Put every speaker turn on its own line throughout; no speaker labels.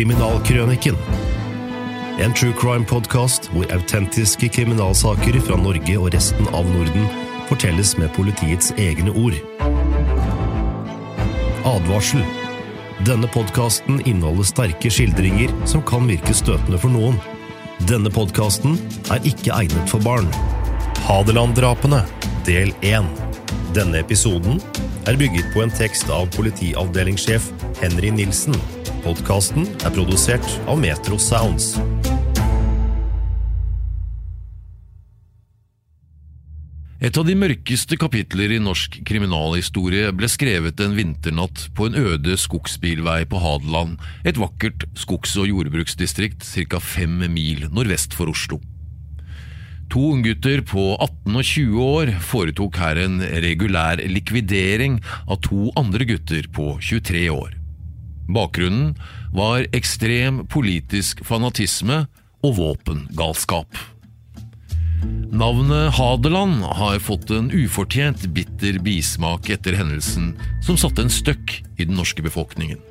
Kriminalkrøniken. En true crime-podkast hvor autentiske kriminalsaker fra Norge og resten av Norden fortelles med politiets egne ord. Advarsel. Denne podkasten inneholder sterke skildringer som kan virke støtende for noen. Denne podkasten er ikke egnet for barn. Hadeland-drapene, del 1. Denne episoden er bygget på en tekst av politiavdelingssjef Henry Nilsen. Podkasten er produsert av Metro Sounds.
Et av de mørkeste kapitler i norsk kriminalhistorie ble skrevet en vinternatt på en øde skogsbilvei på Hadeland, et vakkert skogs- og jordbruksdistrikt ca. fem mil nordvest for Oslo. To unggutter på 18 og 20 år foretok her en regulær likvidering av to andre gutter på 23 år. Bakgrunnen var ekstrem politisk fanatisme og våpengalskap. Navnet Hadeland har fått en ufortjent bitter bismak etter hendelsen som satte en støkk i den norske befolkningen.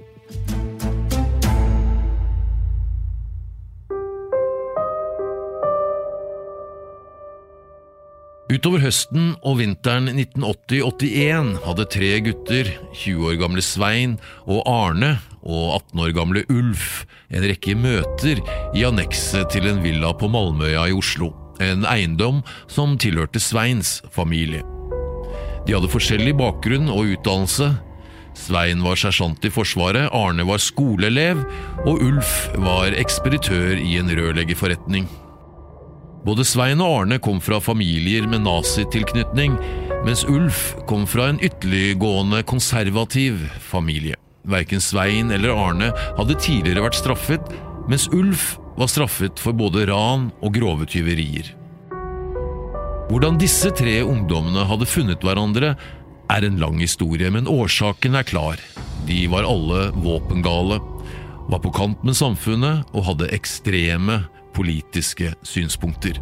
Utover høsten og vinteren 1980-81 hadde tre gutter, 20 år gamle Svein og Arne og 18 år gamle Ulf, en rekke møter i annekset til en villa på Malmøya i Oslo, en eiendom som tilhørte Sveins familie. De hadde forskjellig bakgrunn og utdannelse. Svein var sersjant i Forsvaret, Arne var skoleelev, og Ulf var ekspeditør i en rørleggerforretning. Både Svein og Arne kom fra familier med nazitilknytning, mens Ulf kom fra en ytterliggående konservativ familie. Verken Svein eller Arne hadde tidligere vært straffet, mens Ulf var straffet for både ran og grove tyverier. Hvordan disse tre ungdommene hadde funnet hverandre, er en lang historie, men årsaken er klar. De var alle våpengale, var på kant med samfunnet og hadde ekstreme politiske synspunkter.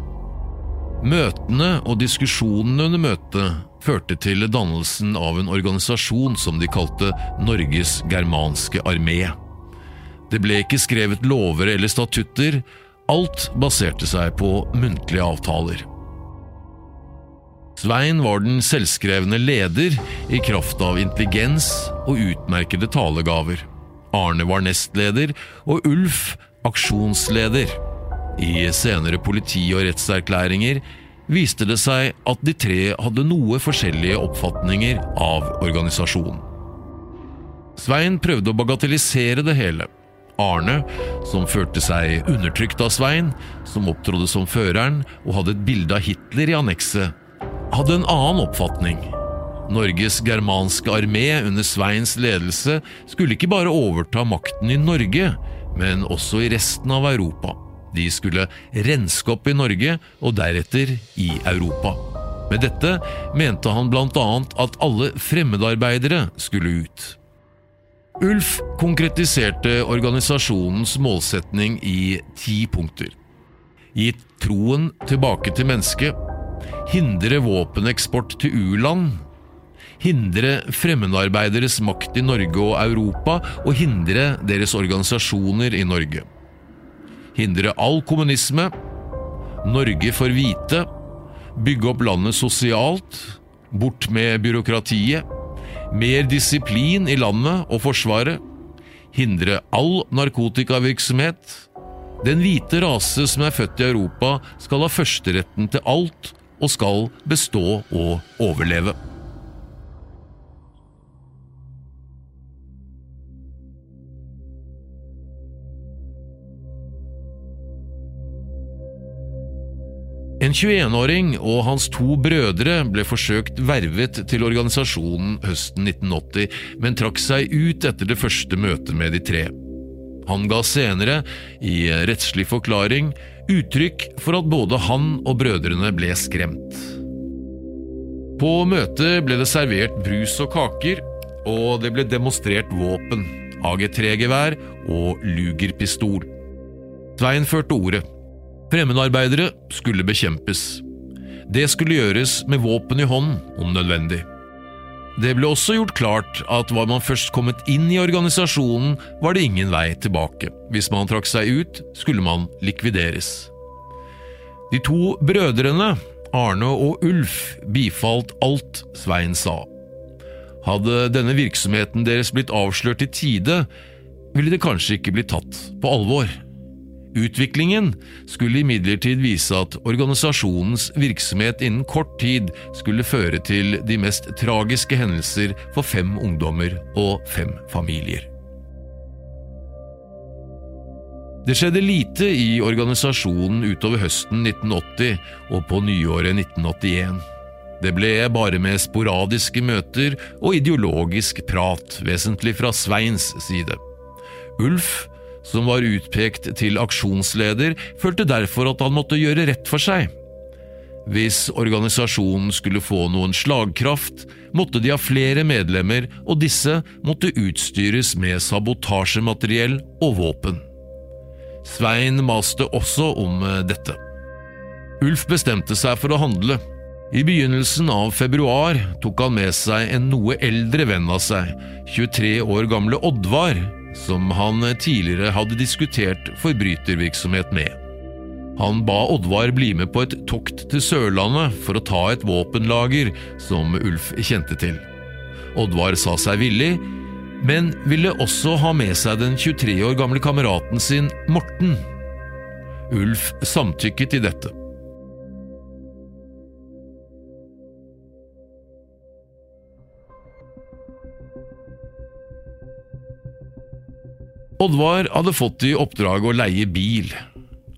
Møtene og diskusjonene under møtet førte til dannelsen av en organisasjon som de kalte Norges germanske armé. Det ble ikke skrevet lover eller statutter, alt baserte seg på muntlige avtaler. Svein var den selvskrevne leder i kraft av intelligens og utmerkede talegaver. Arne var nestleder og Ulf aksjonsleder. I senere politi- og rettserklæringer viste det seg at de tre hadde noe forskjellige oppfatninger av organisasjonen. Svein prøvde å bagatellisere det hele. Arne, som følte seg undertrykt av Svein, som opptrådde som føreren og hadde et bilde av Hitler i annekset, hadde en annen oppfatning. Norges germanske armé under Sveins ledelse skulle ikke bare overta makten i Norge, men også i resten av Europa. De skulle renske opp i Norge og deretter i Europa. Med dette mente han annet at alle fremmedarbeidere skulle ut. Ulf konkretiserte organisasjonens målsetning i ti punkter. Gitt troen tilbake til mennesket, hindre våpeneksport til u-land, hindre fremmedarbeideres makt i Norge og Europa og hindre deres organisasjoner i Norge. Hindre all kommunisme, Norge for hvite, bygge opp landet sosialt, bort med byråkratiet, mer disiplin i landet og Forsvaret, hindre all narkotikavirksomhet. Den hvite rase som er født i Europa, skal ha førsteretten til alt og skal bestå og overleve. En 21-åring og hans to brødre ble forsøkt vervet til organisasjonen høsten 1980, men trakk seg ut etter det første møtet med de tre. Han ga senere, i rettslig forklaring, uttrykk for at både han og brødrene ble skremt. På møtet ble det servert brus og kaker, og det ble demonstrert våpen, AG3-gevær og Luger-pistol. Svein førte ordet. Fremmedarbeidere skulle bekjempes. Det skulle gjøres med våpen i hånd, om nødvendig. Det ble også gjort klart at var man først kommet inn i organisasjonen, var det ingen vei tilbake. Hvis man trakk seg ut, skulle man likvideres. De to brødrene, Arne og Ulf, bifalt alt Svein sa. Hadde denne virksomheten deres blitt avslørt i tide, ville det kanskje ikke blitt tatt på alvor. Utviklingen skulle imidlertid vise at organisasjonens virksomhet innen kort tid skulle føre til de mest tragiske hendelser for fem ungdommer og fem familier. Det skjedde lite i organisasjonen utover høsten 1980 og på nyåret 1981. Det ble bare med sporadiske møter og ideologisk prat, vesentlig fra Sveins side. Ulf som var utpekt til aksjonsleder, følte derfor at han måtte gjøre rett for seg. Hvis organisasjonen skulle få noen slagkraft, måtte de ha flere medlemmer, og disse måtte utstyres med sabotasjemateriell og våpen. Svein maste også om eh, dette. Ulf bestemte seg for å handle. I begynnelsen av februar tok han med seg en noe eldre venn av seg, 23 år gamle Oddvar, som han tidligere hadde diskutert forbrytervirksomhet med. Han ba Oddvar bli med på et tokt til Sørlandet for å ta et våpenlager som Ulf kjente til. Oddvar sa seg villig, men ville også ha med seg den 23 år gamle kameraten sin Morten. Ulf samtykket i dette. Oddvar hadde fått i oppdrag å leie bil.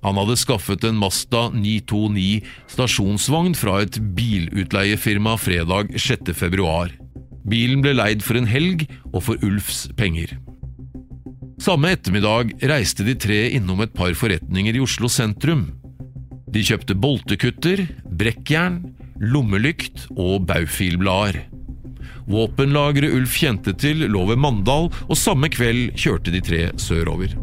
Han hadde skaffet en Masta 929 stasjonsvogn fra et bilutleiefirma fredag 6. februar. Bilen ble leid for en helg og for Ulfs penger. Samme ettermiddag reiste de tre innom et par forretninger i Oslo sentrum. De kjøpte boltekutter, brekkjern, lommelykt og baufilblader. Våpenlageret Ulf kjente til, lå ved Mandal, og samme kveld kjørte de tre sørover.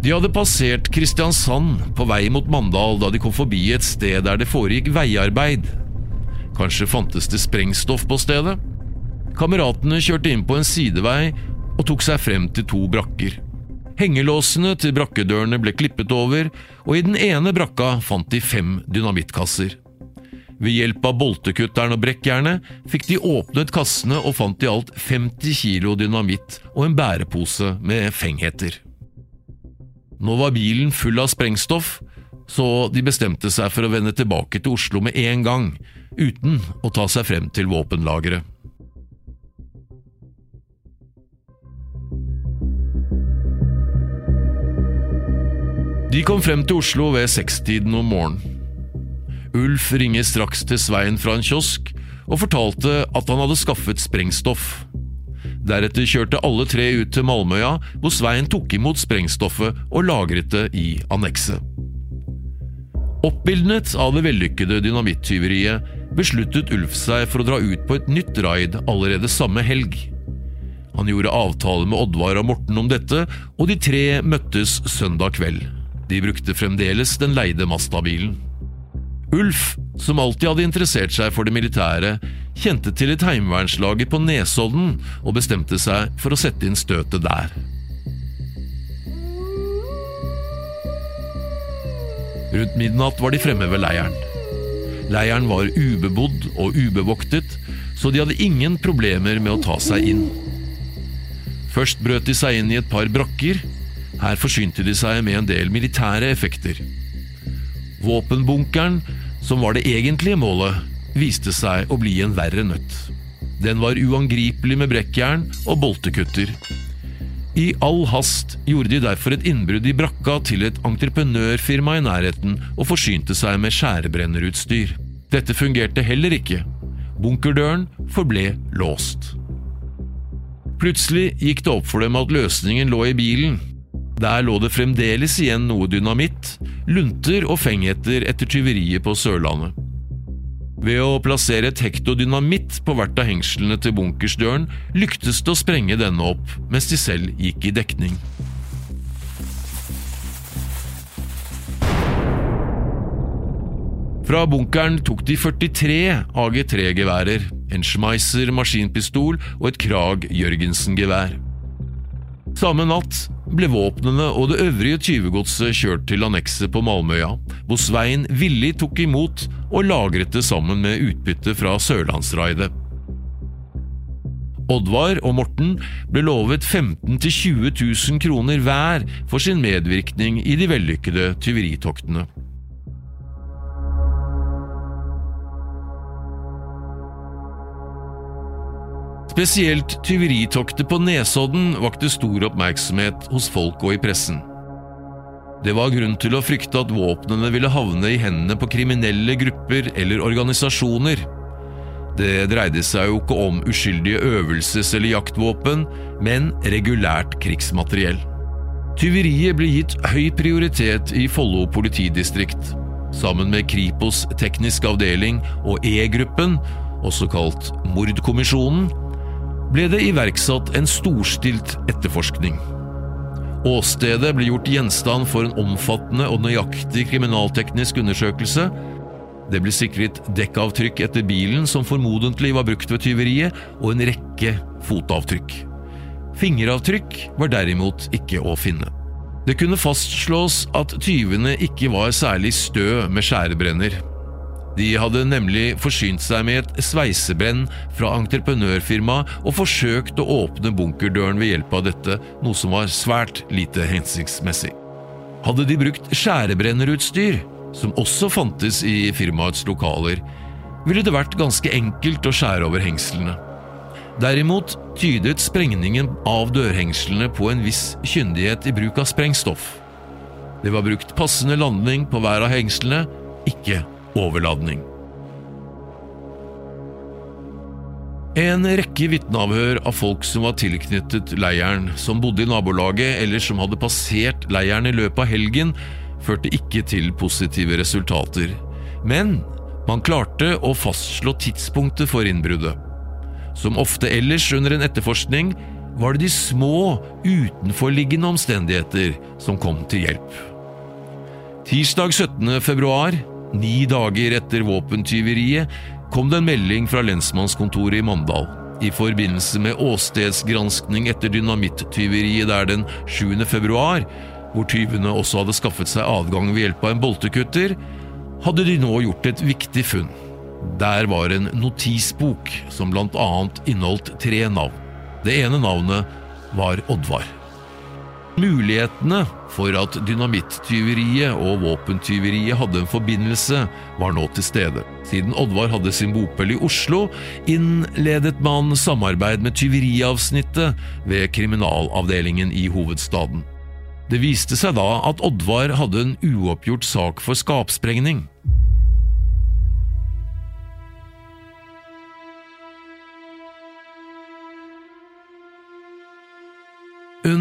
De hadde passert Kristiansand på vei mot Mandal da de kom forbi et sted der det foregikk veiarbeid. Kanskje fantes det sprengstoff på stedet? Kameratene kjørte inn på en sidevei og tok seg frem til to brakker. Hengelåsene til brakkedørene ble klippet over, og i den ene brakka fant de fem dynamittkasser. Ved hjelp av boltekutteren og brekkjernet fikk de åpnet kassene og fant i alt 50 kilo dynamitt og en bærepose med fengheter. Nå var bilen full av sprengstoff, så de bestemte seg for å vende tilbake til Oslo med en gang, uten å ta seg frem til våpenlageret. De kom frem til Oslo ved sekstiden om morgenen. Ulf ringer straks til Svein fra en kiosk og fortalte at han hadde skaffet sprengstoff. Deretter kjørte alle tre ut til Malmøya, hvor Svein tok imot sprengstoffet og lagret det i annekset. Oppildnet av det vellykkede dynamittyveriet besluttet Ulf seg for å dra ut på et nytt raid allerede samme helg. Han gjorde avtale med Oddvar og Morten om dette, og de tre møttes søndag kveld. De brukte fremdeles den leide Mazda-bilen. Ulf, som alltid hadde interessert seg for det militære, kjente til et heimevernslager på Nesodden og bestemte seg for å sette inn støtet der. Rundt midnatt var de fremme ved leiren. Leiren var ubebodd og ubevoktet, så de hadde ingen problemer med å ta seg inn. Først brøt de seg inn i et par brakker. Her forsynte de seg med en del militære effekter. Våpenbunkeren som var det egentlige målet, viste seg å bli en verre nøtt. Den var uangripelig med brekkjern og boltekutter. I all hast gjorde de derfor et innbrudd i brakka til et entreprenørfirma i nærheten og forsynte seg med skjærebrennerutstyr. Dette fungerte heller ikke. Bunkerdøren forble låst. Plutselig gikk det opp for dem at løsningen lå i bilen. Der lå det fremdeles igjen noe dynamitt, lunter og fengheter etter tyveriet på Sørlandet. Ved å plassere et hekto dynamitt på hvert av hengslene til bunkersdøren lyktes det å sprenge denne opp mens de selv gikk i dekning. Fra bunkeren tok de 43 AG3-geværer, en Schmeisser maskinpistol og et Krag Jørgensen-gevær. Samme natt ble våpnene og det øvrige tyvegodset kjørt til annekset på Malmøya, hvor Svein villig tok imot og lagret det sammen med utbytte fra sørlandsraidet. Oddvar og Morten ble lovet 15 000–20 000 kroner hver for sin medvirkning i de vellykkede tyveritoktene. Spesielt tyveritoktet på Nesodden vakte stor oppmerksomhet hos folk og i pressen. Det var grunn til å frykte at våpnene ville havne i hendene på kriminelle grupper eller organisasjoner. Det dreide seg jo ikke om uskyldige øvelses- eller jaktvåpen, men regulært krigsmateriell. Tyveriet ble gitt høy prioritet i Follo politidistrikt. Sammen med Kripos teknisk avdeling og E-gruppen, også kalt Mordkommisjonen, ble det iverksatt en storstilt etterforskning. Åstedet ble gjort gjenstand for en omfattende og nøyaktig kriminalteknisk undersøkelse. Det ble sikret dekkavtrykk etter bilen som formodentlig var brukt ved tyveriet, og en rekke fotavtrykk. Fingeravtrykk var derimot ikke å finne. Det kunne fastslås at tyvene ikke var særlig stø med skjærebrenner. De hadde nemlig forsynt seg med et sveisebrenn fra entreprenørfirma og forsøkt å åpne bunkerdøren ved hjelp av dette, noe som var svært lite hensiktsmessig. Hadde de brukt skjærebrennerutstyr, som også fantes i firmaets lokaler, ville det vært ganske enkelt å skjære over hengslene. Derimot tydet sprengningen av dørhengslene på en viss kyndighet i bruk av sprengstoff. Det var brukt passende landing på hver av hengslene, ikke overladning. En rekke vitneavhør av folk som var tilknyttet leiren, som bodde i nabolaget eller som hadde passert leiren i løpet av helgen, førte ikke til positive resultater. Men man klarte å fastslå tidspunktet for innbruddet. Som ofte ellers under en etterforskning var det de små, utenforliggende omstendigheter som kom til hjelp. Tirsdag 17. februar Ni dager etter våpentyveriet kom det en melding fra lensmannskontoret i Mandal. I forbindelse med åstedsgranskning etter dynamittyveriet der den 7. februar, hvor tyvene også hadde skaffet seg adgang ved hjelp av en boltekutter, hadde de nå gjort et viktig funn. Der var en notisbok som blant annet inneholdt tre navn. Det ene navnet var Oddvar. Mulighetene for at dynamittyveriet og våpentyveriet hadde en forbindelse, var nå til stede. Siden Oddvar hadde sin bopel i Oslo, innledet man samarbeid med tyveriavsnittet ved kriminalavdelingen i hovedstaden. Det viste seg da at Oddvar hadde en uoppgjort sak for skapsprengning.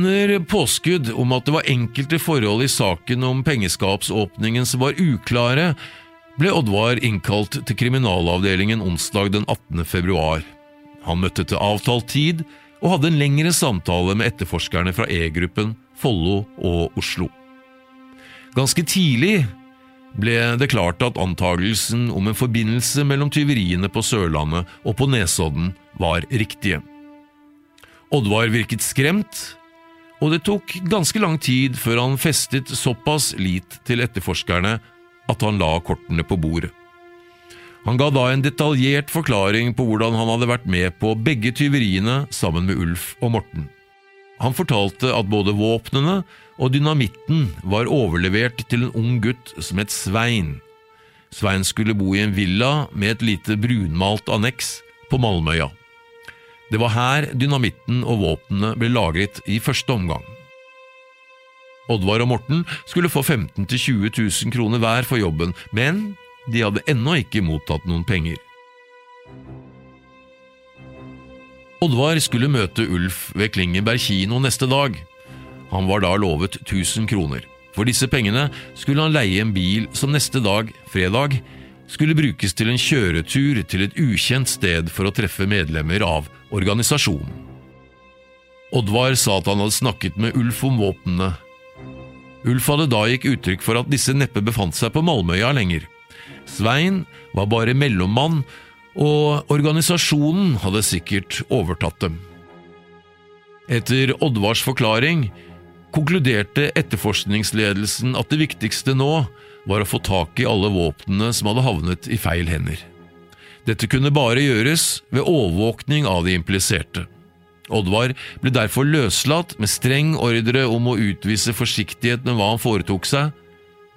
Under påskudd om at det var enkelte forhold i saken om pengeskapsåpningen som var uklare, ble Oddvar innkalt til kriminalavdelingen onsdag den 18. februar. Han møtte til avtalt tid og hadde en lengre samtale med etterforskerne fra E-gruppen, Follo og Oslo. Ganske tidlig ble det klart at antagelsen om en forbindelse mellom tyveriene på Sørlandet og på Nesodden var riktige. Oddvar virket skremt og det tok ganske lang tid før han festet såpass lit til etterforskerne at han la kortene på bordet. Han ga da en detaljert forklaring på hvordan han hadde vært med på begge tyveriene sammen med Ulf og Morten. Han fortalte at både våpnene og dynamitten var overlevert til en ung gutt som het Svein. Svein skulle bo i en villa med et lite brunmalt anneks på Malmøya. Det var her dynamitten og våpnene ble lagret i første omgang. Oddvar og Morten skulle få 15 000–20 000 kroner hver for jobben, men de hadde ennå ikke mottatt noen penger. Oddvar skulle møte Ulf ved Klingenberg kino neste dag. Han var da lovet 1000 kroner. For disse pengene skulle han leie en bil som neste dag, fredag, skulle brukes til en kjøretur til et ukjent sted for å treffe medlemmer av organisasjonen. Oddvar sa at han hadde snakket med Ulf om våpnene. Ulf hadde da gikk uttrykk for at disse neppe befant seg på Malmøya lenger. Svein var bare mellommann, og organisasjonen hadde sikkert overtatt dem. Etter Oddvars forklaring konkluderte etterforskningsledelsen at det viktigste nå var å få tak i alle våpnene som hadde havnet i feil hender. Dette kunne bare gjøres ved overvåkning av de impliserte. Oddvar ble derfor løslatt med streng ordre om å utvise forsiktighet med hva han foretok seg.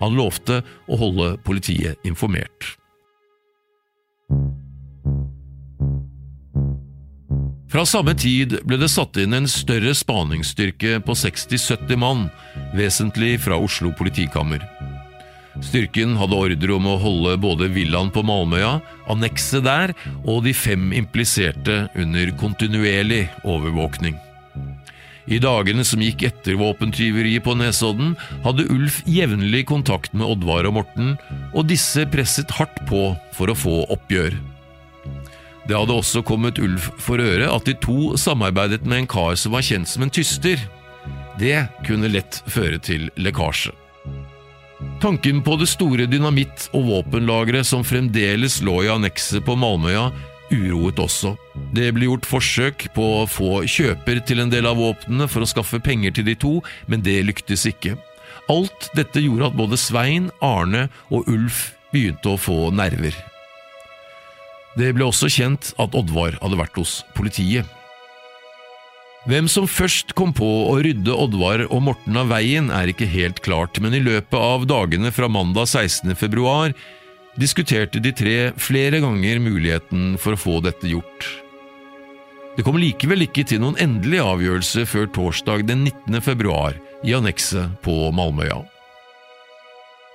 Han lovte å holde politiet informert. Fra samme tid ble det satt inn en større spaningsstyrke på 60–70 mann, vesentlig fra Oslo politikammer. Styrken hadde ordre om å holde både villaen på Malmøya, annekset der og de fem impliserte under kontinuerlig overvåkning. I dagene som gikk etter våpentyveriet på Nesodden, hadde Ulf jevnlig kontakt med Oddvar og Morten, og disse presset hardt på for å få oppgjør. Det hadde også kommet Ulf for øre at de to samarbeidet med en kar som var kjent som en tyster. Det kunne lett føre til lekkasje. Tanken på det store dynamitt- og våpenlageret som fremdeles lå i annekset på Malmøya, uroet også. Det ble gjort forsøk på å få kjøper til en del av våpnene for å skaffe penger til de to, men det lyktes ikke. Alt dette gjorde at både Svein, Arne og Ulf begynte å få nerver. Det ble også kjent at Oddvar hadde vært hos politiet. Hvem som først kom på å rydde Oddvar og Morten av veien, er ikke helt klart, men i løpet av dagene fra mandag 16. februar diskuterte de tre flere ganger muligheten for å få dette gjort. Det kom likevel ikke til noen endelig avgjørelse før torsdag den 19. februar i annekset på Malmøya.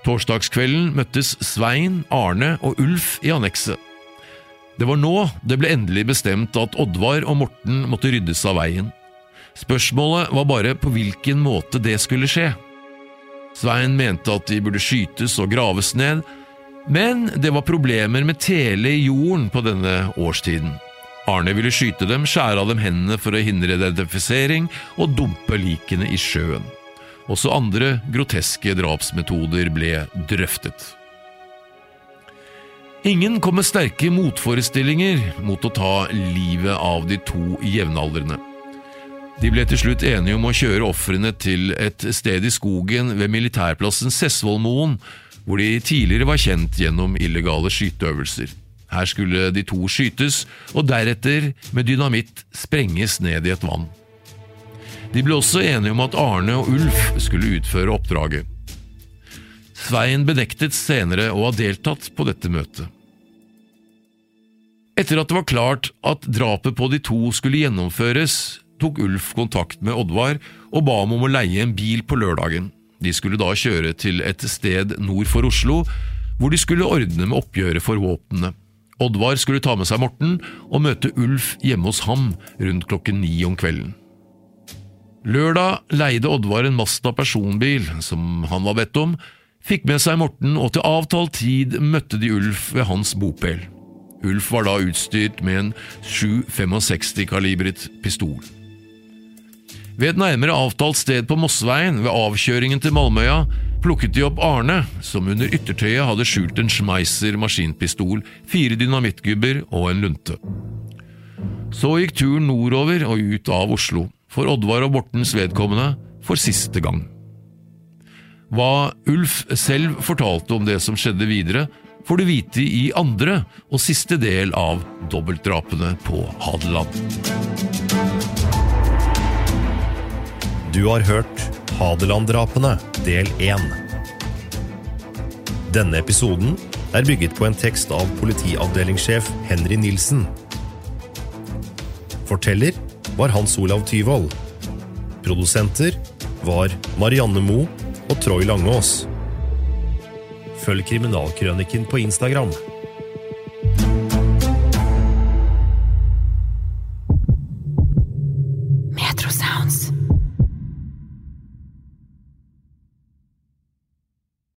Torsdagskvelden møttes Svein, Arne og Ulf i annekset. Det var nå det ble endelig bestemt at Oddvar og Morten måtte ryddes av veien. Spørsmålet var bare på hvilken måte det skulle skje. Svein mente at de burde skytes og graves ned, men det var problemer med tele i jorden på denne årstiden. Arne ville skyte dem, skjære av dem hendene for å hindre identifisering og dumpe likene i sjøen. Også andre groteske drapsmetoder ble drøftet. Ingen kom med sterke motforestillinger mot å ta livet av de to jevnaldrende. De ble til slutt enige om å kjøre ofrene til et sted i skogen ved militærplassen Sessvollmoen, hvor de tidligere var kjent gjennom illegale skyteøvelser. Her skulle de to skytes, og deretter med dynamitt sprenges ned i et vann. De ble også enige om at Arne og Ulf skulle utføre oppdraget. Svein benektet senere å ha deltatt på dette møtet. Etter at det var klart at drapet på de to skulle gjennomføres, tok Ulf kontakt med Oddvar og ba ham om å leie en bil på lørdagen. De skulle da kjøre til et sted nord for Oslo, hvor de skulle ordne med oppgjøret for våpnene. Oddvar skulle ta med seg Morten og møte Ulf hjemme hos ham rundt klokken ni om kvelden. Lørdag leide Oddvar en Masta personbil, som han var bedt om, fikk med seg Morten, og til avtalt tid møtte de Ulf ved hans bopel. Ulf var da utstyrt med en 7,65-kalibret pistol. Ved et nærmere avtalt sted på Mosseveien, ved avkjøringen til Malmøya, plukket de opp Arne, som under yttertøyet hadde skjult en Schmeisser maskinpistol, fire dynamittgubber og en lunte. Så gikk turen nordover og ut av Oslo, for Oddvar og Bortens vedkommende for siste gang. Hva Ulf selv fortalte om det som skjedde videre, får du vite i andre og siste del av dobbeltdrapene på Hadeland.
Du har hørt Hadeland-drapene del 1. Denne episoden er bygget på en tekst av politiavdelingssjef Henry Nilsen. Forteller var Hans Olav Tyvold. Produsenter var Marianne Moe og Troy Langås. Følg Kriminalkrøniken på Instagram.